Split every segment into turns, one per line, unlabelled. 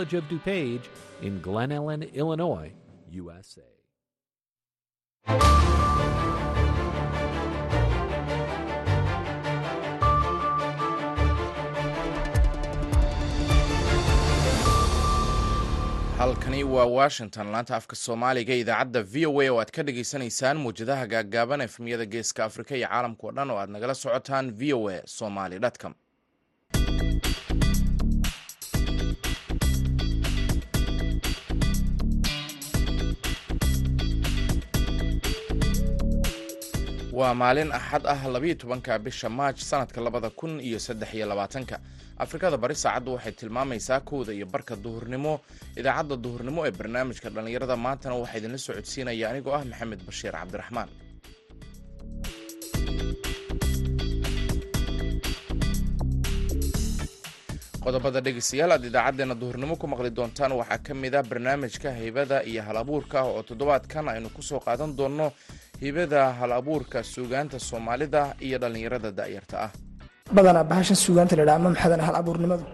of DuPage in Glen Ellen, Illinois, USA.
halkani waa washington laanta afka soomaaliga idaacadda v o a oo aad ka dhagaysanaysaan muwjadaha gaaggaaban efemyada geeska afrika iyo caalamka o dhan oo aad nagala socotaan v o a somaly com waa maalin axad ah labiyo tobanka bisha maaj sanadka labada kun iyo saddex iyo labaatanka. Afrikada bari saacaddu waxay tilmaamaysaa kowda iyo barka duhurnimo. Idaacadda duhurnimo ee barnaamijka dhallinyarada maantana waxaa idinla socodsiinaya anigoo ah maxamed bashiir cabdiraxmaan. Qodobada dhegeystayaal aad idaacaddeenna duhurnimo ku maqli doontaan waxaa ka mid ah barnaamijka haybada iyo hal abuurka oo toddobaadkan aynu ku soo qaadan doonno hibada hal abuurka suugaanta soomaalida iyo dhallinyarada da'yarta ah.
Badanaa bahashan suugaanta la dhaha ama maxadan hal abuurnimadu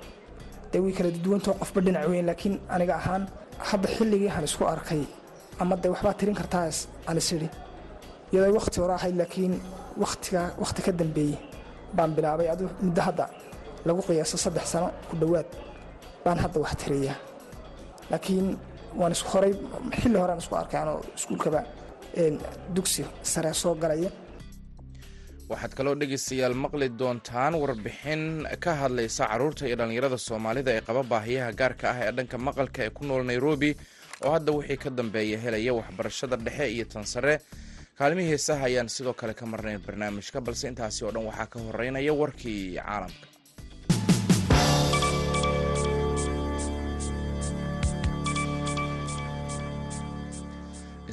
dee way kala duwantao qofba dhinac weyn laakiin aniga ahaan hadda xilligii han isku arkay ama dee waxbaa tirin kartaas aan is idhi iyadoo wakhti hore ahayd laakiin watiga wakhti ka dambeeyey baan bilaabay adu muddo hadda lagu qiyaaso saddex sano ku dhowaad baan hadda wax tiriyaa laakiin waan is horay xilli horean isku arkay anoo iskuulkaba dugsi sare soo galaya
waxaad kaloo dhegaystayaal maqli doontaan warbixin ka hadlaysa carruurta iyo dhallinyarada soomaalida ee qaba baahiyaha gaarka ah ee dhanka maqalka ee ku nool nairobi oo hadda wixii ka dambeeya helaya waxbarashada dhexe iyo tan sare. Kaalmihii heesaha ayaan sidoo kale ka marnayn barnaamijka balse intaasi oo dhan waxaa ka horeynaya warkii caalamka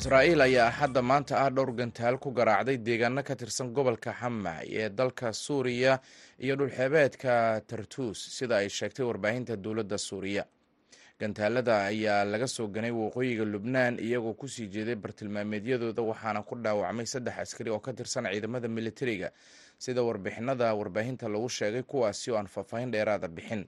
israa'iil ayaa axadda maanta ah dhowr gantaal ku garaacday deegaano ka tirsan gobolka xama ee dalka suuriya iyo dhulxeebeedka tartuus sida ay sheegtay warbaahinta dowladda suuriya. Gantaalada ayaa laga soo ganay waqooyiga lubnaan iyagoo ku sii jeeday bartilmaameedyadooda waxaana ku dhaawacmay saddex askari oo ka tirsan ciidamada militariga sida warbixinada warbaahinta lagu sheegay kuwaasi oo aan faahfaahin dheeraada bixin.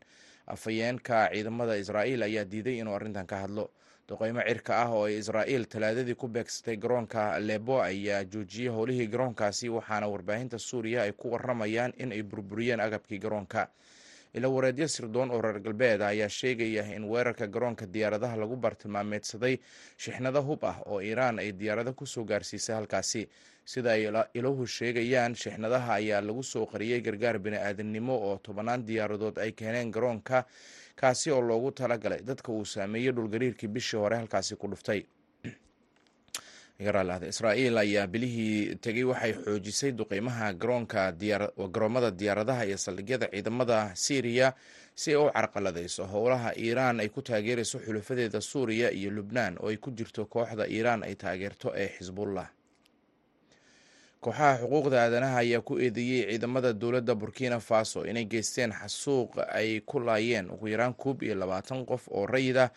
Afhayeenka ciidamada israa'iil ayaa diiday inuu arrintan ka hadlo duqeymo cirka ah oo ay israa'iil talaadadii ku beegsatay garoonka lebo ayaa joojiyey howlihii garoonkaasi waxaana warbaahinta suuriya ay ku waramayaan in ay burburiyeen agabkii garoonka ila wareedyo sirdoon oo reer galbeed ayaa sheegaya in weerarka garoonka diyaaradaha lagu bartilmaameedsaday shixnado hub ah oo iiraan ay diyaarado ku soo gaarsiisay halkaasi. Sida ay iluhu sheegayaan shixnadaha ayaa lagu soo qariyey gargaar bini-aadamnimo oo tobannaan diyaaradood ay keeneen garoonka kaasi oo loogu talagalay dadka uu saameeyey dhulgariirkii bishii hore halkaasi ku dhuftay israa'iil ayaa bilihii tegey waxay xoojisay duqeymaha garoomada diyaaradaha iyo saldhigyada ciidamada syriya si ay u carqaladayso. Howlaha iiraan ay ku taageerayso xulafadeeda suuriya iyo lubnaan oo ay ku jirto kooxda iiraan ay taageerto ee xisbullah kooxaha xuquuqda aadanaha ayaa ku eedeeyey ciidamada dowladda burkina faso inay geysteen xasuuq ay ku laayeen ugu yaraan koob iyo labaatan qof oo rayid ah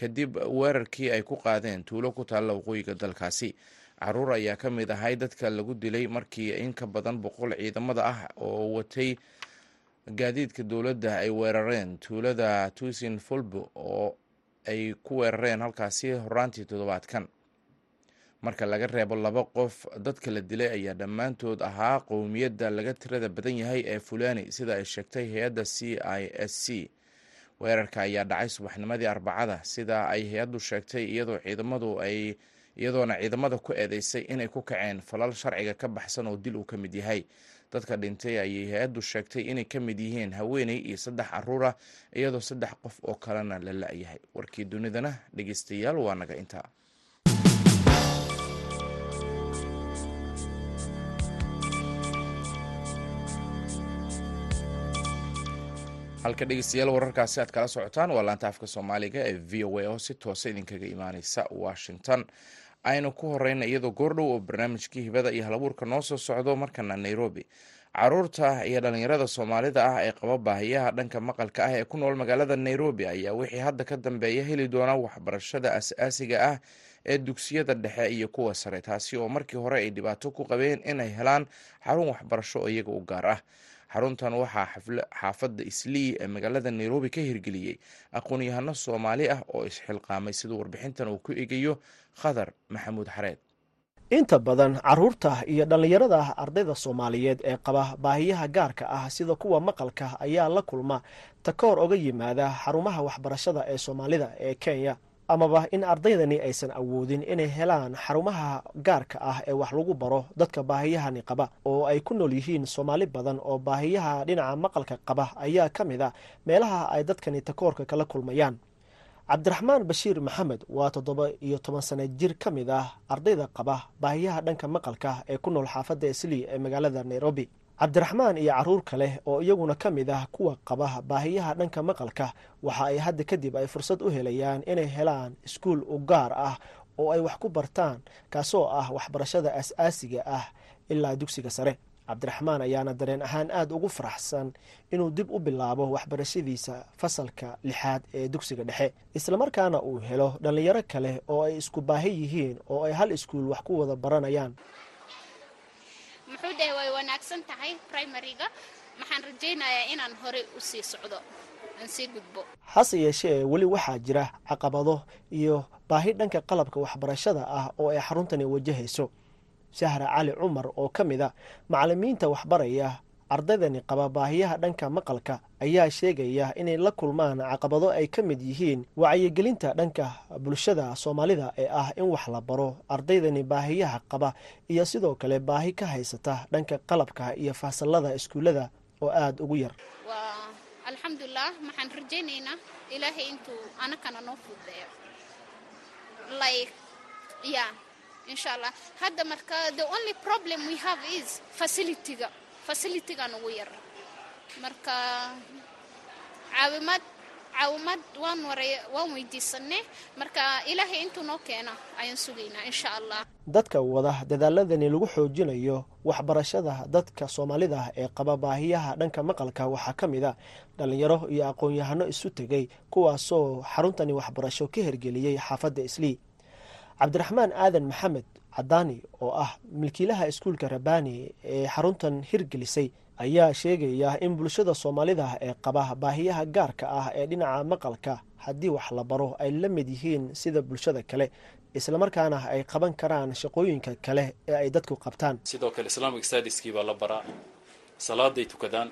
kadib weerarkii ay ku qaadeen tuulo ku taalla waqooyiga dalkaasi. Caruur ayaa ka mid ahay dadka lagu dilay markii in ka badan boqol ciidamada ah oo watay gaadiidka dowladda ay weerareen. Tuulada tuusin fulbo oo ay ku weerareen halkaasi horaantii toddobaadkan. Marka laga reebo laba qof dadka la dilay ayaa dhammaantood ahaa qowmiyadda laga tirada badan yahay ee fulani sida ay sheegtay hay'adda c i s c weerarka ayaa dhacay subaxnimadii arbacada sida ay hay'addu sheegtay iyadoo ciidamadu ay iyadoona ciidamada ku eedeysay inay ku kaceen falal sharciga ka baxsan oo dil uu ka mid yahay. Dadka dhintay ayay hay'addu sheegtay inay ka mid yihiin haweeney iyo saddex carruur ah iyadoo saddex qof oo kalena la la-yahay. Warkii dunidana dhegeystayaal waa naga intaa halka dhegeystayaal wararkaasi aad kala socotaan waa laanta afka soomaaliga ee v o a oo si toosa idinkaga imaaneysa washington. Aynu ku horeyna iyadoo goordhow oo barnaamijkii hibada iyo halabuurka noo soo socdo markana nairobi. Caruurta iyo dhalinyarada soomaalida ah ee qaba baahiyaha dhanka maqalka ah ee ku nool magaalada nairobi ayaa wixii hadda ka dambeeya heli doona waxbarashada as-aasiga ah ee dugsiyada dhexe iyo kuwa sare taasi oo markii hore ay dhibaato ku qabeen inay helaan xarun waxbarasho oo iyaga u gaar ah xaruntan waxaa xaafadda islii ee magaalada nairobi ka hirgeliyey aqoon-yahano soomaali ah oo isxilqaamay siduu warbixintan uu ku egayo khadar maxamuud xareed.
Inta badan carruurta iyo dhallinyarada ardayda soomaaliyeed ee qaba baahiyaha gaarka ah sida kuwa maqalka ayaa la kulma. Takoor oga yimaada xarumaha waxbarashada ee soomaalida ee kenya amaba in ardaydani aysan awoodin inay helaan xarumaha gaarka ah ee wax lagu baro dadka baahiyahani qaba oo ay ku nool yihiin soomaali badan oo baahiyaha dhinaca maqalka qaba ayaa ka mid a meelaha ay dadkani takoorka kala kulmayaan. Cabdiraxmaan bashiir maxamed waa toddoba iyo toban sana jir ka mid ah ardayda qaba baahiyaha dhanka maqalka ee ku nool xaafadda islii ee magaalada nairobi cabdiraxmaan iyo carruur kale oo iyaguna ka mid ah kuwa qaba baahiyaha dhanka maqalka waxa ay hadda kadib ay fursad u helayaan inay helaan iskuul u gaar ah oo ay wax ku bartaan kaasoo ah waxbarashada as-aasiga ah ilaa dugsiga sare. Cabdiraxmaan ayaana dareen ahaan aada ugu faraxsan inuu dib u bilaabo waxbarashadiisa fasalka lixaad ee dugsiga dhexe islamarkaana uu helo dhallinyaro kale oo ay isku baahi yihiin oo ay hal iskuul wax ku wada baranayaan
dhahay way wanaagsan tahay primariga maxaan rajaynayaa inaan horey u sii socdo
hase yeeshee weli waxaa jira caqabado iyo baahi dhanka qalabka waxbarashada ah oo ay xaruntani wajahayso. Sahra cali cumar oo ka mid a macalimiinta waxbaraya ardaydani qaba baahiyaha dhanka maqalka ayaa sheegaya inay la kulmaan caqabado ay ka mid yihiin wacyigelinta dhanka bulshada soomaalida ee ah in wax la baro. Ardaydani baahiyaha qaba iyo sidoo kale baahi ka haysata dhanka qalabka iyo fasalada iskuullada oo aada ugu yar.
Alxamdulilah maxaan rajaynaynaa ilaahay intuu anakana noo fududeeyo. Like ya insha allah. Hadda marka the only problem we have is facilityga facilitygan ugu yar. Marka caawimaad caawimaad waan waan weydiisanay marka ilaahay intuu noo keena ayaan sugaynaa insha allah
dadka wada dadaaladani lagu xoojinayo waxbarashada dadka soomaalida ee qaba baahiyaha dhanka maqalka waxaa ka mid a dhallinyaro iyo aqoon-yahano isu tegay kuwaasoo xaruntani waxbarasho ka hergeliyey xaafadda islii. Cabdiraxmaan aadan maxamed cadaani oo ah milkiilaha iskuulka rabani ee xaruntan hirgelisay ayaa sheegaya in bulshada soomaalida ee qaba baahiyaha gaarka ah ee dhinaca maqalka haddii wax la baro ay la mid yihiin sida bulshada kale islamarkaana ay qaban karaan shaqooyinka kale ee ay dadku qabtaan.
Sidoo kale islamic stadiskii baa la baraa salaaday tukadaan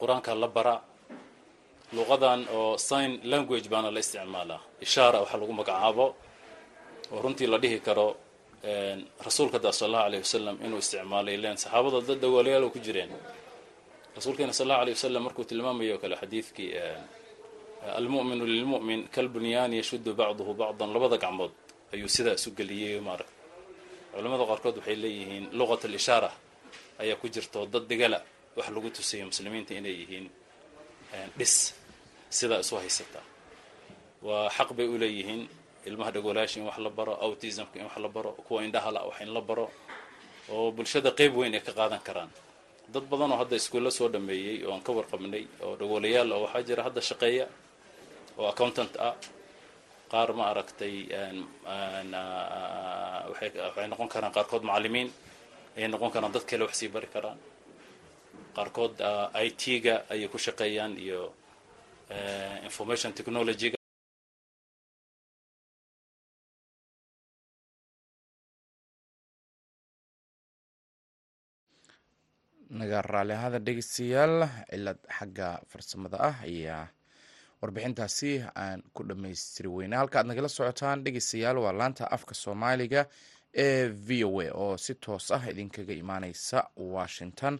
qur'aankaa la baraa luqadan oo sign language baana la isticmaalaa ishaara waxa lagu magacaabo oo runtii la dhihi karo rasuulka da sal allahu alayh wasalam inuu isticmaalay len saxaabada dad dagoolayaal ku jireen. Rasuulkeena sal allahu alayh wasalam markuu tilmaamayo kale xadiidkii almu'minu lilmu'min kalbunyaani yashuddu bacduhu bacdan labada gacmood ayuu sidaa isu geliyey maaragta culamada qaarkood waxay leeyihiin luqat alishaara ayaa ku jirto dad degala wax lagu tusayo muslimiinta inay yihiin dhis sidaa isu haysata. Waa xaq bay u leeyihiin ilmaha dhagoolaasha in wax la baro autismka in wax la baro kuwa indhahala wax in la baro oo bulshada qeyb weyn ay ka qaadan karaan. Dad badan oo hadda iskuulla soo dhameeyey oo aan ka warqabnay oo dhagoolayaal oo waxaa jira hadda shaqeeya oo accountant ah qaar ma aragtay waxay noqon karaan qaarkood macalimiin ayay noqon karaan dad kale wax sii bari karaan. Qaarkood i t-ga ayay ku shaqeeyaan iyo information technologyga
naga raallihada dhegeystayaal cilad xagga farsamada ah ayaa warbixintaasi aan ku dhammaystiri weyna halka aad nagala socotaan dhegeystayaal waa laanta afka soomaaliga ee v o a oo si toos ah idinkaga imaaneysa washington.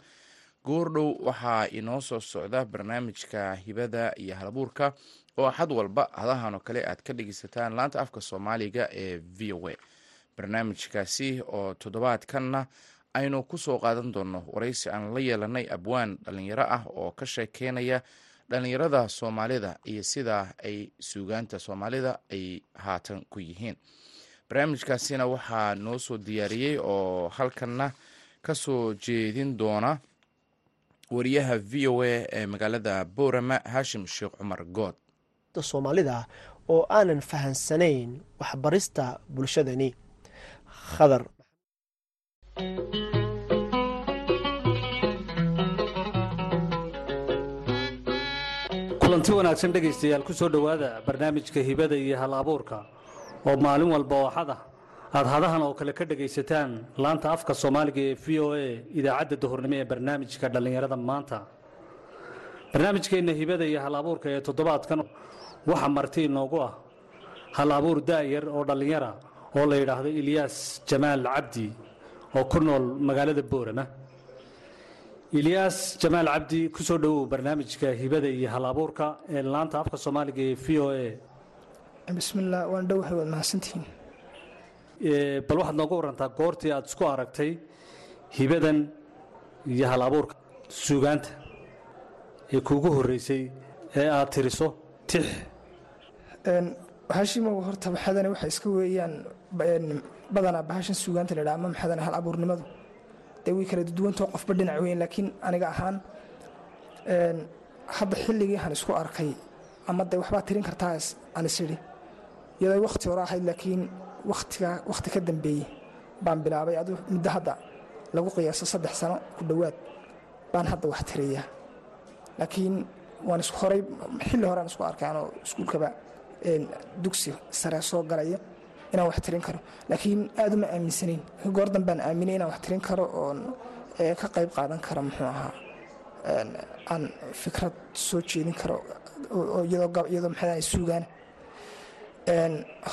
Goordhow waxaa inoo soo socda barnaamijka hibada iyo halabuurka oo axad walba hadahan oo kale aad ka dhegeysataan laanta afka soomaaliga ee v o a. Barnaamijkaasi oo toddobaadkanna aynu ku soo qaadan doonno waraysi aan la yeelanay abwaan dhallinyaro ah oo ka sheekeynaya dhallinyarada soomaalida iyo sida ay suugaanta soomaalida ay haatan ku yihiin. Barnaamijkaasina waxaa noo soo diyaariyey oo halkanna ka soo jeedin doona wariyaha v o a ee magaalada boorama haashim sheekh cumar good.
Soomaalida oo aanan fahansanayn waxbarista bulshadani. Khadar
kulanti wanaagsan dhegaystayaal ku soo dhowaada barnaamijka hibada iyo hal abuurka oo maalin walba oo xad ah aad hadahan oo kale ka dhegaysataan laanta afka soomaaliga ee v o a idaacadda duhurnimo ee barnaamijka dhallinyarada maanta. Barnaamijkeenna hibada iyo hal abuurka ee toddobaadkan waxa marti inoogu ah. Hal abuur daa'yar oo dhallinyara oo la yidhaahdo ilyaas jamaal cabdi oo ku nool magaalada boorama ilyaas jamaal cabdi ku soo dhowow barnaamijka hibada iyo hal abuurka ee laanta afka soomaaliga ee v o a.
Bismillaah waan dhowahay waad mahadsantihiin.
Bal waxaad nooga warantaa goortii aad isku aragtay hibadan iyo hal abuurka suugaanta ee kuugu horreysay ee aad tiriso tix.
Bahashimow horta maxadane waxa iska weeyaan badanaa bahashan suugaanta la dhaha ama maxadane hal abuurnimadu dee way kala duwantao qofba dhinac weyn laakiin aniga ahaan hadda xilligii aan isku arkay ama dee waxbaa tirin kartaas aan isidhi iyadoo wakhti hore ahayd laakiin watiga wakhti ka dambeeyey baan bilaabay. Adu muddo hadda lagu qiyaaso saddex sano ku dhowaad baan hadda wax tiriyaa laakiin waan horay xilli horean isku arkay anoo iskuulkaba dugsi sare soo galaya inaan wax tirin karo. Laakiin aad uma aaminsanayn. Goor dambaan aaminay inaan wax tirin karo oon ka qayb qaadan karo muxuu ahaa aan fikrad soo jeedin karo iyadoo maxaa suugaana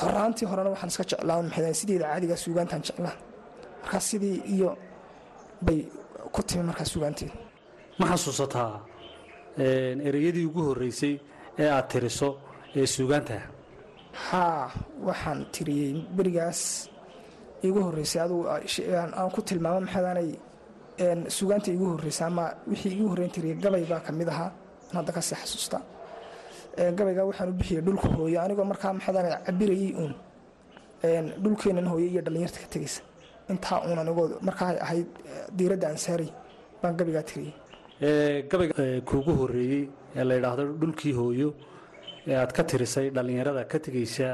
horaantii horena waxaan iska jeclaa maxaa sideeda caadiga suugaantaan jeclaa. Markaa sidii iyo bay ku timi markaa suugaanteeda
ma xasuusataa ereyadii ugu horreysay ee aad tiriso ee suugaantaha
haa waxaan tiriyey berigaas. Iigu horreysay adugu aan ku tilmaamo maxaadaanay suugaanta iigu horreysay ama wixii iigu horreyn tiriyey gabay baa ka mid ahaa. An hadda ka sii xasuusta. Gabaygaa waxaan u bixiyey dhulka hooyo anigoo markaa maxaadaanay cabirayey uun. Dhulkeennan hooyo iyo dhallinyarta ka tegaysa intaa uun anigoo markaa ahayd diiradda aan saaray baan gabaygaa tiriyey.
Gabayga kuugu horreeyey ee la yidhaahdo dhulkii hooyo ee aad ka tirisay dhallinyarada ka tegaysa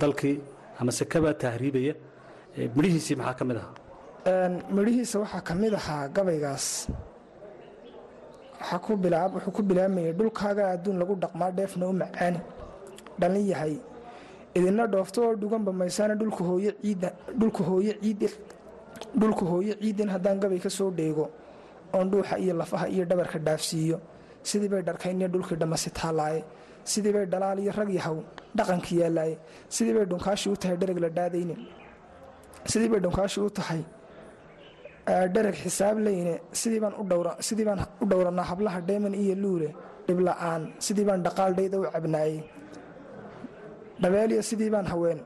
dalkii amase kaba tahriibaya midhihiisii maxaa ka mid ahaa?
Midhihiisa waxaa ka mid ahaa gabaygaas. Wuxuu ku bilaabmayay dhulkaaga adduun lagu dhaqmaa dheefna u macaani dhalin yahay. Idina dhoofto oo dhuganba maysaana dhulka hooyo ciidin haddaan gabay ka soo dheego oon dhuuxa iyo lafaha iyo dhabarka dhaafsiiyo. Sidii bay dharkayniyo dhulkii dhammasi taallaaye sidii bay dhalaal iyo rag yahow dhaqanki yaallaaye sidii bay dhunkaashii u tahay dhereg la dhaadayne sidii bay dhunkaashii u tahay dhereg xisaab leyne sidii baan u dhowranaa hablaha dheeman iyo luule dhibla'aan sidii baan dhaqaaldhayda u cabnaayey. Dhabeeliya sidii baan haween.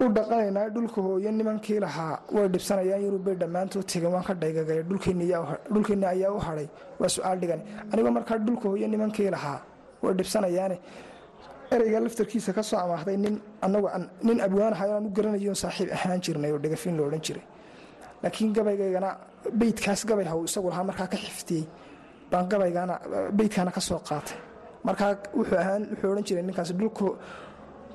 U dhaqanaynaa dhulka hooyo nimankii lahaa. Way dhibsanayaan yurubay dhammaantood tegeen waan ka dhaygagaya dhulkeenni ayaa u hadhay waa su'aal dhigan. Anigoo markaa dhulka hooyo nimankii lahaa way dhibsanayaane. Ereyga laftarkiisa ka soo amaahday nin anagu nin abwaanahayo aan u garanayo saaxiib ahaan jirnay oo dhegafin lo odhan jiray. Laakiin gabaygaygana beydkaas gabay haw isagu lahaa markaa ka xiftiyey. Baan gabaygana beydkaana ka qaatay. Markaa wuxuu ahaan wuxuu odhan jiray ninkaas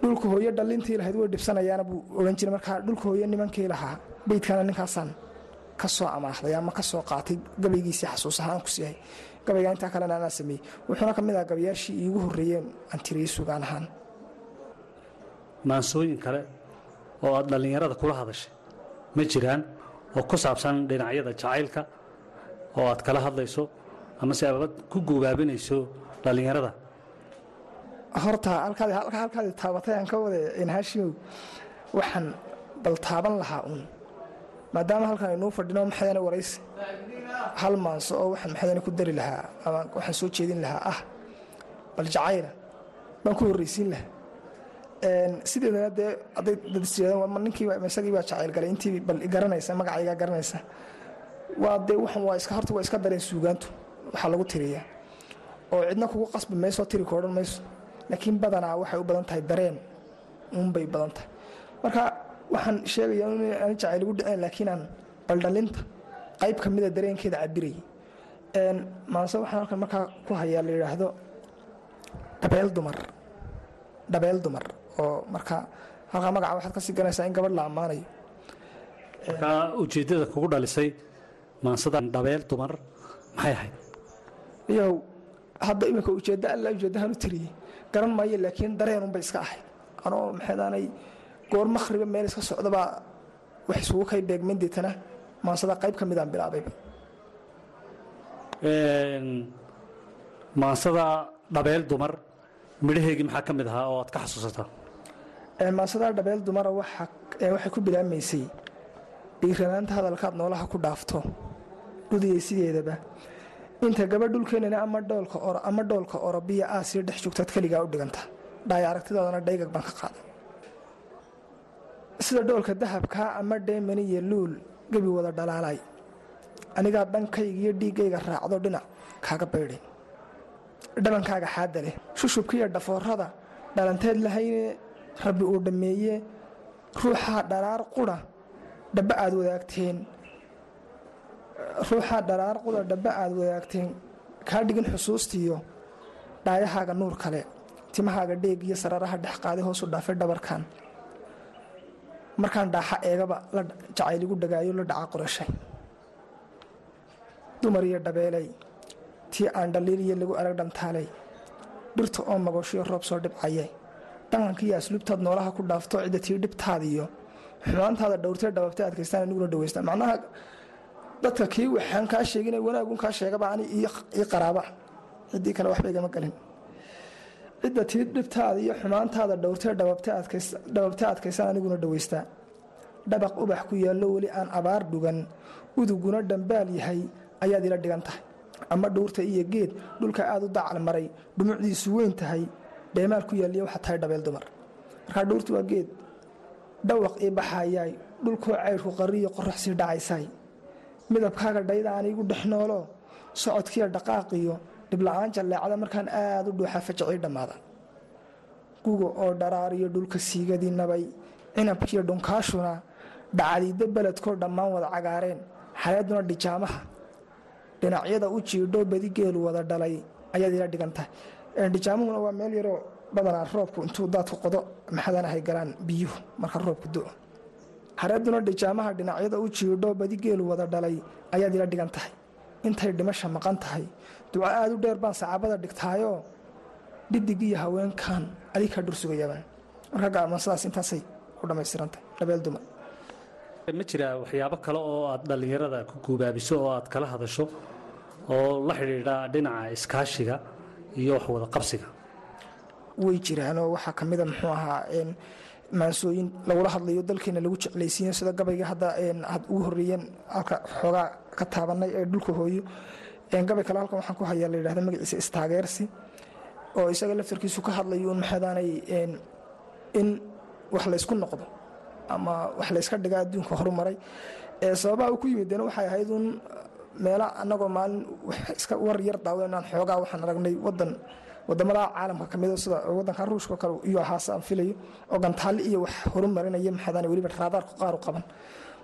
dhulka hooyo dhallintii lahayd way dhibsanayaana buu odhan jiray. Markaa dhulka hooyo nimankii lahaa beydkana ninkaasaan ka amaahday ama ka qaatay gabaygiisii xasuus ahaan ku siihay gabayga intaa kalena anaa sameeyey. Wuxuuna ka mid aha gabayaashii iigu horreeyeen aan tiriyey sugaan ahaan.
Maansooyin kale oo aad dhallinyarada kula hadashay ma jiraan oo ku saabsan dhinacyada jacaylka oo aad kala hadlayso ama se aad ku guubaabinayso dhallinyarada.
Horta halkaadi taabatay aan ka wada haashimow waxaan bal taaban lahaa uun maadaama halkan aynuu fadhino maxadane waraysi hal maanso oo waxaan maxadane ku dari lahaa ama waxaan soo jeedin lahaa ah bal jacayla baan ku horreysiin lahaa. Sideedana dee hadday dad isjeedaan ninkii isagii baa jacayl galay intii bal garanaysa magacaygaa garanaysa. Waa dee waxan waa iska horta waa iska dareen suugaantu waxaa lagu tiriyaa. Oo cidna kugu qasbi mayso tiri ka odhan mayso. Laakiin badanaa waxay u badan tahay dareen. Uunbay badan tahay. Marka waxaan sheegayaa in aan jacayl igu dhiceen laakiinaan baldhalinta qayb ka mida dareenkeeda cabirayay maanse waxaan halkan markaa ku hayaa la yidhaahdo dhabeel dumar. Dhabeel dumar oo markaa halkaa magaca waxaad ka sii garanaysaa in gabadh la ammaanayo
markaa ujeeddada kugu dhalisay maansadan dhabeel dumar maxay ahayd?
Iyow hadda iminka ujeeddo alla ujeeddahan u tiriyey. Garan maayo laakiin dareenunbay iska ahayd. Anoo maxaydaanay goor makhriba meel iska socdabaa wax isugu kay beegmeen deetana maansada qayb ka midaan bilaabayba
maansada dhabeel dumar midhaheegii maxaa ka mid ahaa oo aad ka xasuusataa
maansada dhabeel dumara waxay ku bilaabmaysay dhiiranaanta hadalkaad noolaha ku dhaafto dhudiyay sideedaba. Inta gabadh dhulkeenana ama dhoolka orobiya aa sii dhex joogtaad keligaa u dhiganta. Dhaaya aragtidoodana dhaygag baan ka qaaday sida dhoolka dahabkaa ama dheemani iyo luul gebi wada dhalaalay. Anigaa dhankaygiyo dhiiggayga raacdo dhinac kaaga baydhay dhabankaaga xaadda leh shushubkiiyo dhafoorada dhalanteed lahayne rabbi uu dhammeeye ruuxaa dharaar qudha dhabba aad wadaagteen. Ruuxaa dharaar qudha dhabba aad wadaagteen. Kaa dhigin xusuustiiyo dhaayahaaga nuur kale timahaaga dheeg iyo sararaha dhex qaaday hoosu dhaafay dhabarkan markaan dhaaxa eegaba jacayligu dhagaayo la dhaca qorashay. Dumar iyo dhabeelay tii aan dhaliiliyo lagu arag dhantaalay dhirta oo magooshiyo roob soo dhibcayay. Dhaqankiiyo asluubtaad noolaha ku dhaafto cidda tii dhibtaadiyo xumaantaada dhowrtee dhababtay adkaystaan aniguna dhawaysta macnaha dadka kii waxaan kaa sheegina wanaagun kaa sheegaba ani ii qaraaba. Ciddii kale waxba igama galin cidda tii dhibtaada iyo xumaantaada dhowrtee dhababtee adkaystaan aniguna dhawaystaa. Dhabaq ubax ku yaallo weli aan abaar dhugan uduguna dhambaal yahay ayaad ila dhigan tahay. Ama dhuurta iyo geed dhulka aad u dacal maray dhumucdiisu weyn tahay dheemaal ku yaaliya waxaa tahay dhabeel dumar. Markaa dhuurtu waa geed. Dhawaq ii baxayaay dhulkoo cayrku qariyo qorax sii dhacaysay. Midabkaaga dhayda aan iigu dhex noolo socodkiiyo dhaqaaqiyo dhibla'aan jalleecada markaan aad u dhuuxa fajacii dhammaada guga oo dharaariyo dhulka siigadii nabay cinabkiiyo dhunkaashuna dhacdiidda beledkoo dhammaan wada cagaareen xareeduna dhijaamaha. Dhinacyada u jiidho badi geelu wada dhalay ayaad ila dhigan tahay. Dhijaamuhuna waa meel yaroo badanaa roobku intuu daadku qodo maxadanahay galaan biyuhu marka roobku do xareeduna dhijaamaha dhinacyada u jiidho badi geelu wada dhalay ayaad ila dhigan tahay. Intay dhimasha maqan tahay duco aad u dheer baan sacaabada dhigtaayoo dhidig iyo haweenkan adig kaa dhursugayabaan marka gaamasadaas intaasay ku dhammaystirantahay dhabeel dumar
ma jiraa waxyaabo kale oo aad dhallinyarada ku guubaabiso oo aad kala hadasho oo la xidhiidha dhinaca iskaashiga iyo wax wada qabsiga?
Way jiraanoo waxaa ka mida muxuu ahaa maansooyin lagula hadlayo dalkeena lagu jeclaysiiyo sida gabayga hadda had ugu horeeyeen halka xoogaa ka taabanay ee dhulka hooyo gabay kale halkan waxaan ku hayaa la yidhahda magaciisa istaageersi oo isaga laftarkiisu ka hadlayo un maxadaanay in wax laysku noqdo ama wax layska dhiga adduunka horumaray. Sababaha uu ku yimidena waxay ahayd un meela anagoo maalin iska war yar daawenaan xoogaa waxaan aragnay wadan waddamada caalamka ka mid sida wadanka ruushka kale iyo ahaase aan filayo oo gantaali iyo wax horumarinaya maxaadaan weliba raadaarku qaaru qaban.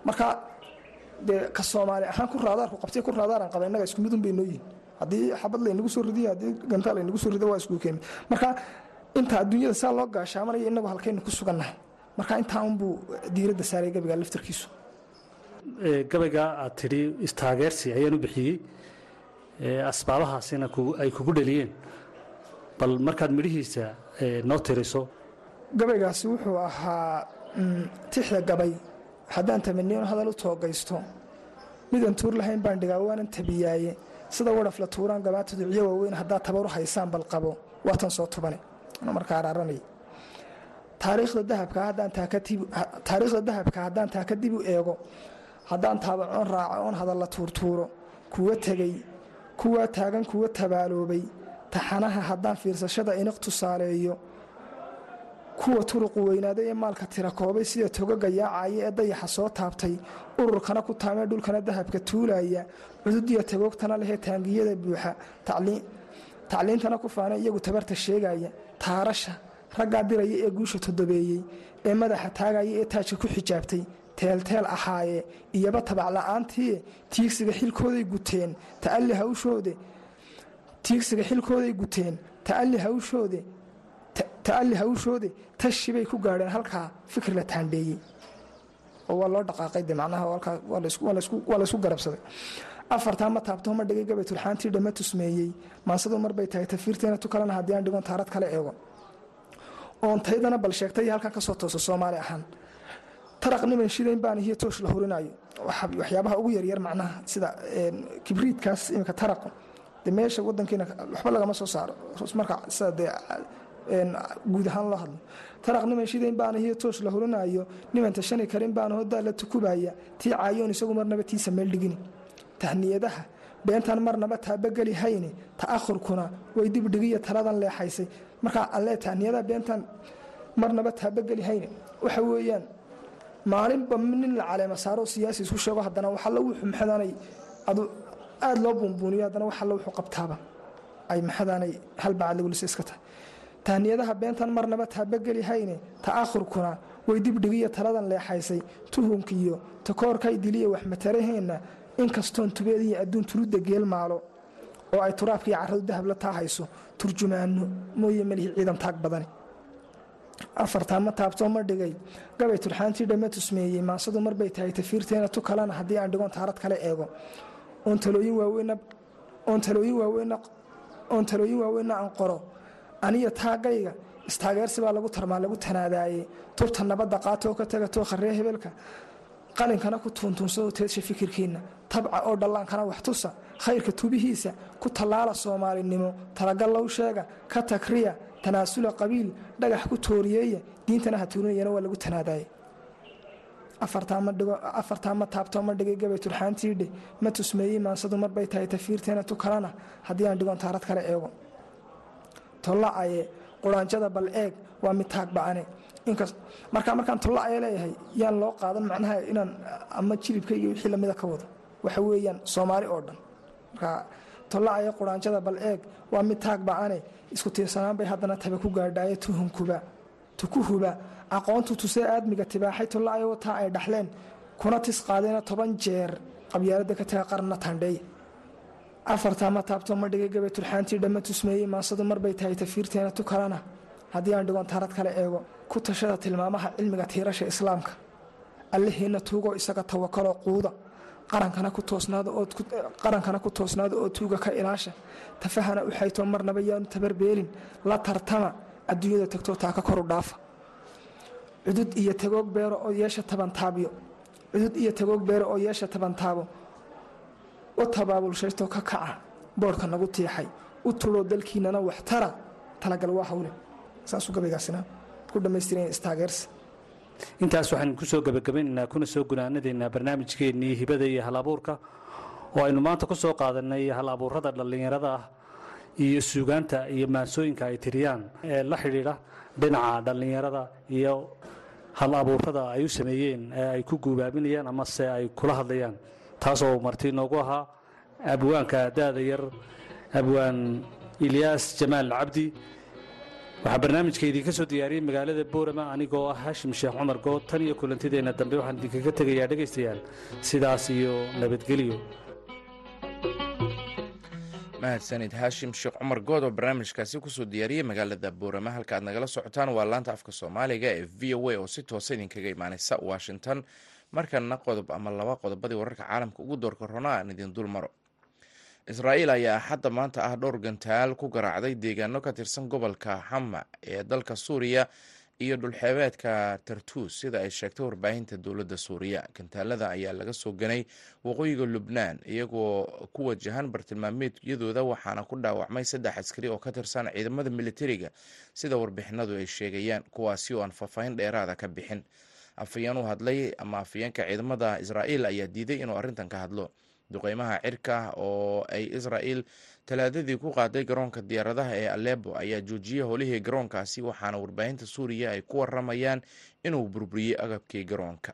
Marka dee ka soomaali ahaan ku raadaarku qabtay ku raadaaran qaba innaga isku midun bay noo yihiin haddii xabad laynagu soo ridiyo haddii gantaal laynagu soo rido waa isku keemi marka inta adduunyada saa loo gaashaamanaya innagu halkaynu ku sugannahay marka intaa unbuu diiradda saaray gabiga laftarkiisu
gabayga aad tidhi istaageersi ayaan u bixiyey. Asbaabahaasina ay kugu dhaliyeen. Bal markaad midhihiisa noo tiriso.
Gabaygaasi wuxuu ahaa tixda gabay haddaan tamaniyon hadal u toogaysto midaan tuur lahayn baan dhigaa waanan tabiyaaye. Sida wadhafla tuuraan gabaata ducyo waaweyn haddaad tabaru haysaan bal qabo. Waatan soo tubane markaa araaranay. Taariikhda dahabka haddaan taa ka dib u eego. Haddaan taabacoon raaco oon hadalla tuurtuuro kuwa tegey kuwaa taagan kuwa tabaaloobay. Taxanaha haddaan fiirsashada iniq tusaaleeyo kuwa turuqu weynaaday ee maalka tira koobay sida togaga yaacaya ee dayaxa soo taabtay ururkana ku taamee dhulkana dahabka tuulaya cududiya tagoogtana lehee taangiyada buuxa tacliintana ku faana iyagu tabarta sheegaya taarasha raggaa diraya ee guusha todobeeyey ee madaxa taagaya ee taajka ku xijaabtay teelteel ahaaye iyaba tabacla'aantii tiigsiga xilkooday guteen ta'alli hawshoode guteen ta'alli hawshoode tashi bay ku gaadheen halkaa fikir la taandheeyey oo waa loo dhaqaaqay de macnaha waa laysku garabsaday. Afartaa ma taabto ma dhigay gabay turxaantii dhama tusmeeyey. Maansadu marbay tahay tafiirteena tu kalena haddii aan dhigon taarad kale eego. Oon taydana bal sheegtay halkan ka soo tooso soomaali ahaan. Taraq niman shidayn baan iyo toosh la hurinayo waxyaabaha ugu yaryar macnaha sida kibriidkaas imika taraq. De meesha wadankiina waxba lagama soo saaro. Marka sida dee guud ahaan loo hadlo. Taraq niman shidayn baan iyo toosh la hurinayo niman tashani karin baan hodaa la tukubaya tii caayoon isagu marnaba tiisa meel dhigini. Tahniyadaha beentaan marnaba taabageli hayne ta'ahurkuna way dibdhigiyo taladan leexaysay markaa alle tahniyadaha beentaan marnaba taabageli hayne waxa weeyaan maalinba nin la caleema saaro siyaasi isku sheego haddana waxalla wuxuu maxadaanay adu aada loo buunbuuniyo haddana waxalla wuxuu qabtaaba. Ay maxadaanay halbacad lagulisa iska tahay tahniyadaha beentan marnaba taabageli hayne ta'ahurkuna way dibdhigiyo taladan leexaysay tuhunkiiyo takoorkay diliya wax mataraheenna inkastoon tubeediyo adduun tuludda geel maalo oo ay turaabkaiyo carradu dahab la taahayso turjumaano mooye melihi ciidan taag badani. Afartaa ma taabtoo ma dhigay gabay turxaantii dhamma tusmeeyey maansadu marbay tahay tafiirteena tu kalena haddii aan dhigon taarad kale eego. Oon talooyin waaweynna aan qoro aniyo taagayga istaageersi baa lagu tarmaa lagu tanaadaaye tubta nabadda qaatoo ka taga too kharree hebelka. Qalinkana ku tuuntuunsado teedsha fikirkiinna. Tabca oo dhallaankana wax tusa. Khayrka tubihiisa ku tallaala soomaalinimo. Talagal low sheega ka takriya tanaasula qabiil dhagax ku tooriyeeya. Diintana ha tuurinayana waa lagu tanaadaye afartaa ma taabtoo ma dhigay gabay turxaantiidhe ma tusmeeyey maansadu marbay tahay tafiirteena tu kalena haddii aan dhigon taarad kale eego tollacaye quraanjada bal eeg waa mid taag ba'ane markaa markaan tollacaya leeyahay yaan loo qaadan macnaha inaan ama jilibka iyo wixii lamida ka wado. Waxa weeyaan soomaali oo dhan. Markaa tollacaya quraanjada bal eeg waa mid taag ba'ane isku tiirsanaan bay haddana tabe ku gaadhaaye tuhunkuba tukuhuba aqoontu tusee aadmiga tibaaxay tollacaya wataa ay dhaxleen. Kuna tis qaadeena toban jeer qabyaaladda ka taga qarna tandheey afartaa ma taabto ma dhigay gabay turxaantii dhamma tusmeeyey maansadu marbay tahay tafiirteena tu kalena haddii aan dhigon taarad kale eego ku tashada tilmaamaha cilmiga tiirasha islaamka. Allahiina tuugoo isaga tawakaloo quuda. Qarankana ku toosnaada oo tuuga ka ilaasha. Tafahana u xaytoo marnaba yaanu tabarbeelin la tartama. Adduunyada tagtoo taaka koru dhaafa. Cudud iyo tagoog beero oo yeesha tabantaabyo cudud iyo tagoog beero oo yeesha tabantaabo u tabaabulshaystoo ka kaca. Boodhka nagu tiixay. U tuloo dalkiinana waxtara talagal waa hawle. Saasuu gabaygaasina ku dhammaystiraya istaageersi
intaas waxaan ku soo kuna soo gunaanadaynaa barnaamijkeennii hibada iyo hal abuurka oo aynu maanta ku soo qaadanay hal abuurada dhallinyarada ah iyo suugaanta iyo maansooyinka ay tiriyaan. Ee la xidhiidha dhinaca dhallinyarada iyo hal abuurada ay u sameeyeen ee ay ku guubaabinayaan amase ay kula hadlayaan taasoo marti noogu ahaa abwaanka daada yar abwaan ilyaas jamaal cabdi. Waxaa barnaamijka idinka soo diyaariyey magaalada boorama anigoo ah haashim sheekh cumar good tan iyo kulantideenna dambe waxaan idinkaga tegayaa dhegaystayaal sidaas iyo nabadgelyo.
Mahadsanid haashim sheekh cumar good oo barnaamijkaasi ku soo diyaariyey magaalada boorama. Halka aad nagala socotaan waa laanta afka soomaaliga ee v o a oo si toosa idinkaga imaaneysa washington markana qodob ama laba qodobadii wararka caalamka ugu doorka rona aan idin dul maro. Israa'iil ayaa axadda maanta ah dhowr gantaal ku garaacday deegaano ka tirsan gobolka xama ee dalka suuriya iyo dhulxeebeedka tartuus sida ay sheegtay warbaahinta dowladda suuriya. Gantaalada ayaa laga soo ganay waqooyiga lubnaan iyagoo ku wajahan bartilmaameedyadooda waxaana ku dhaawacmay saddex askari oo ka tirsan ciidamada militariga sida warbixinadu ay sheegayaan kuwaasi oo aan faahfaahin dheeraada ka bixin afayeen u hadlay ama afayeenka ciidamada israa'iil ayaa diiday inuu arrintan ka hadlo. Duqeymaha cirka oo ay israa'iil talaadadii ku qaaday garoonka diyaaradaha ee alebo ayaa joojiyey howlihii garoonkaasi waxaana warbaahinta suuriya ay ku waramayaan inuu burburiyey agabkii garoonka.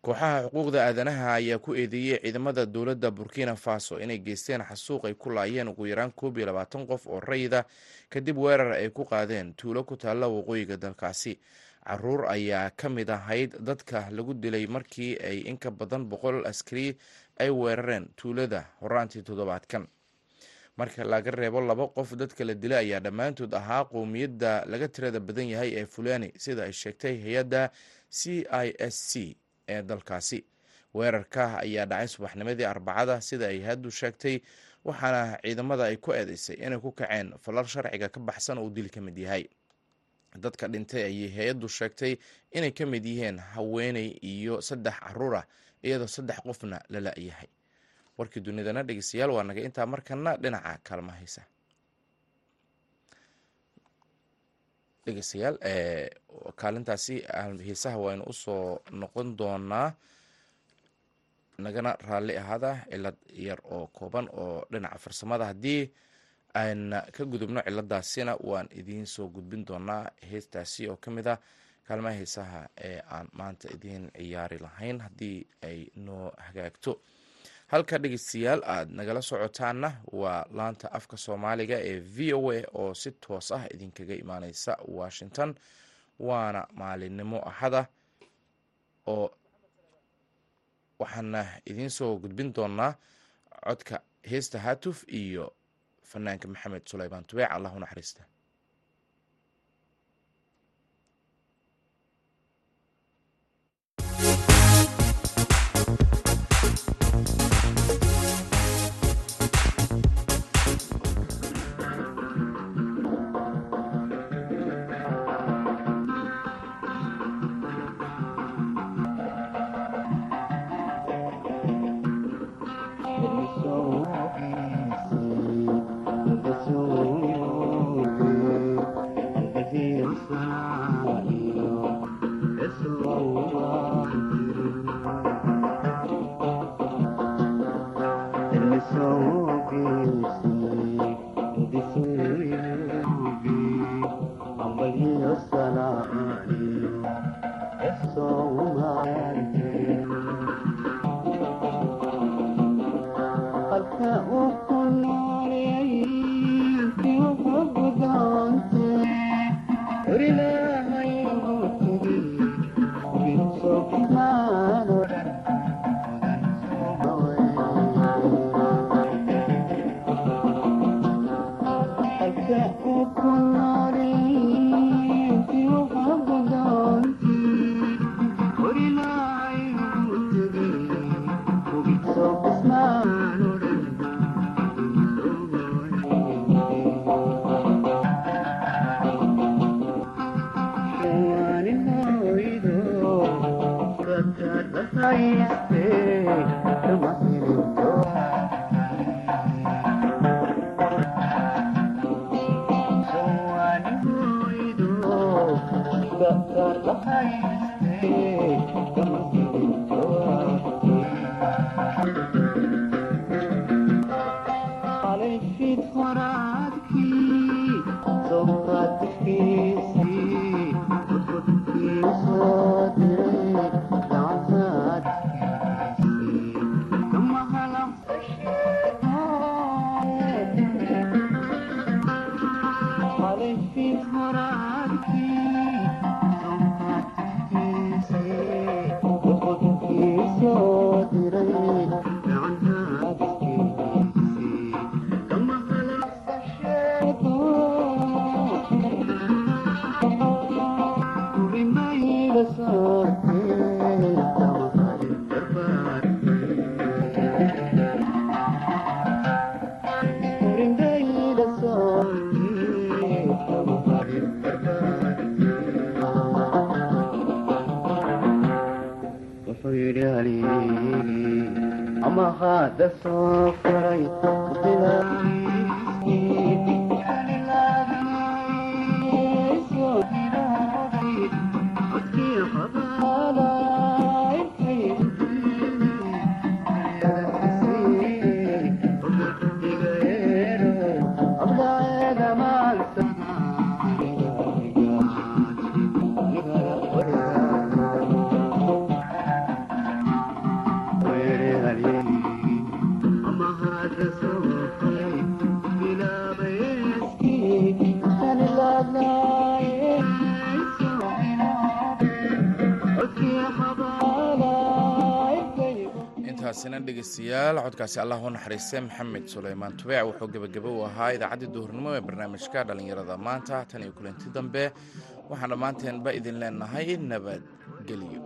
Kooxaha xuquuqda aadanaha ayaa ku eedeeyey ciidamada dowladda burkina faso inay geysteen xasuuq ay ku laayeen ugu yaraan koob iyo labaatan qof oo rayida kadib weerar ay ku qaadeen tuulo ku taalla waqooyiga dalkaasi carruur ayaa ka mid ahayd dadka lagu dilay markii ay inka badan boqol askari ay weerareen tuulada horaantii toddobaadkan. Marka laga reebo laba qof dadka la dilay ayaa dhammaantood ahaa qowmiyadda laga tirada badan yahay ee fulani sida ay sheegtay hay'adda c i s c ee dalkaasi.
Weerarka ayaa dhacay subaxnimadii arbacada sida ay haddu sheegtay waxaana ciidamada ay ku eedeysay inay ku kaceen falal sharciga ka baxsan oo dil ka mid yahay dadka dhintay ayay hay'addu sheegtay inay ka mid yihiin haweeney iyo saddex carruur ah iyadoo saddex qofna la la-yahay. Warkii dunidana dhegeystayaal waa naga intaa markana dhinaca kaalma haysa. Dhegeystayaal kaalintaasi hiisaha waynu u soo noqon doonaa. Nagana raalli ahaada cilad yar oo kooban oo dhinaca farsamada haddii aan ka gudubno ciladaasina waan idiin soo gudbin doonaa heestaasi oo ka mid ah kaalmaha heesaha ee aan maanta idiin ciyaari lahayn haddii ay noo hagaagto. Halka dhegeystayaal aad nagala socotaana waa laanta afka soomaaliga ee v o a oo si toos ah idinkaga imaaneysa washington waana maalinimo axada oo waxaana idiin soo gudbin doonaa codka heesta hatuf iyo fanaanka maxamed sulaymaan tubeec allah u naxariista intaasina codkaasi allah u naxariistay maxamed suleymaan tubeec wuxuu gebagabo u ahaa idaacaddii duhurnimo ee barnaamijka dhallinyarada. Maanta tan iyo kulanti dambe waxaan dhammaanteenba idin leenahay nabadgelyo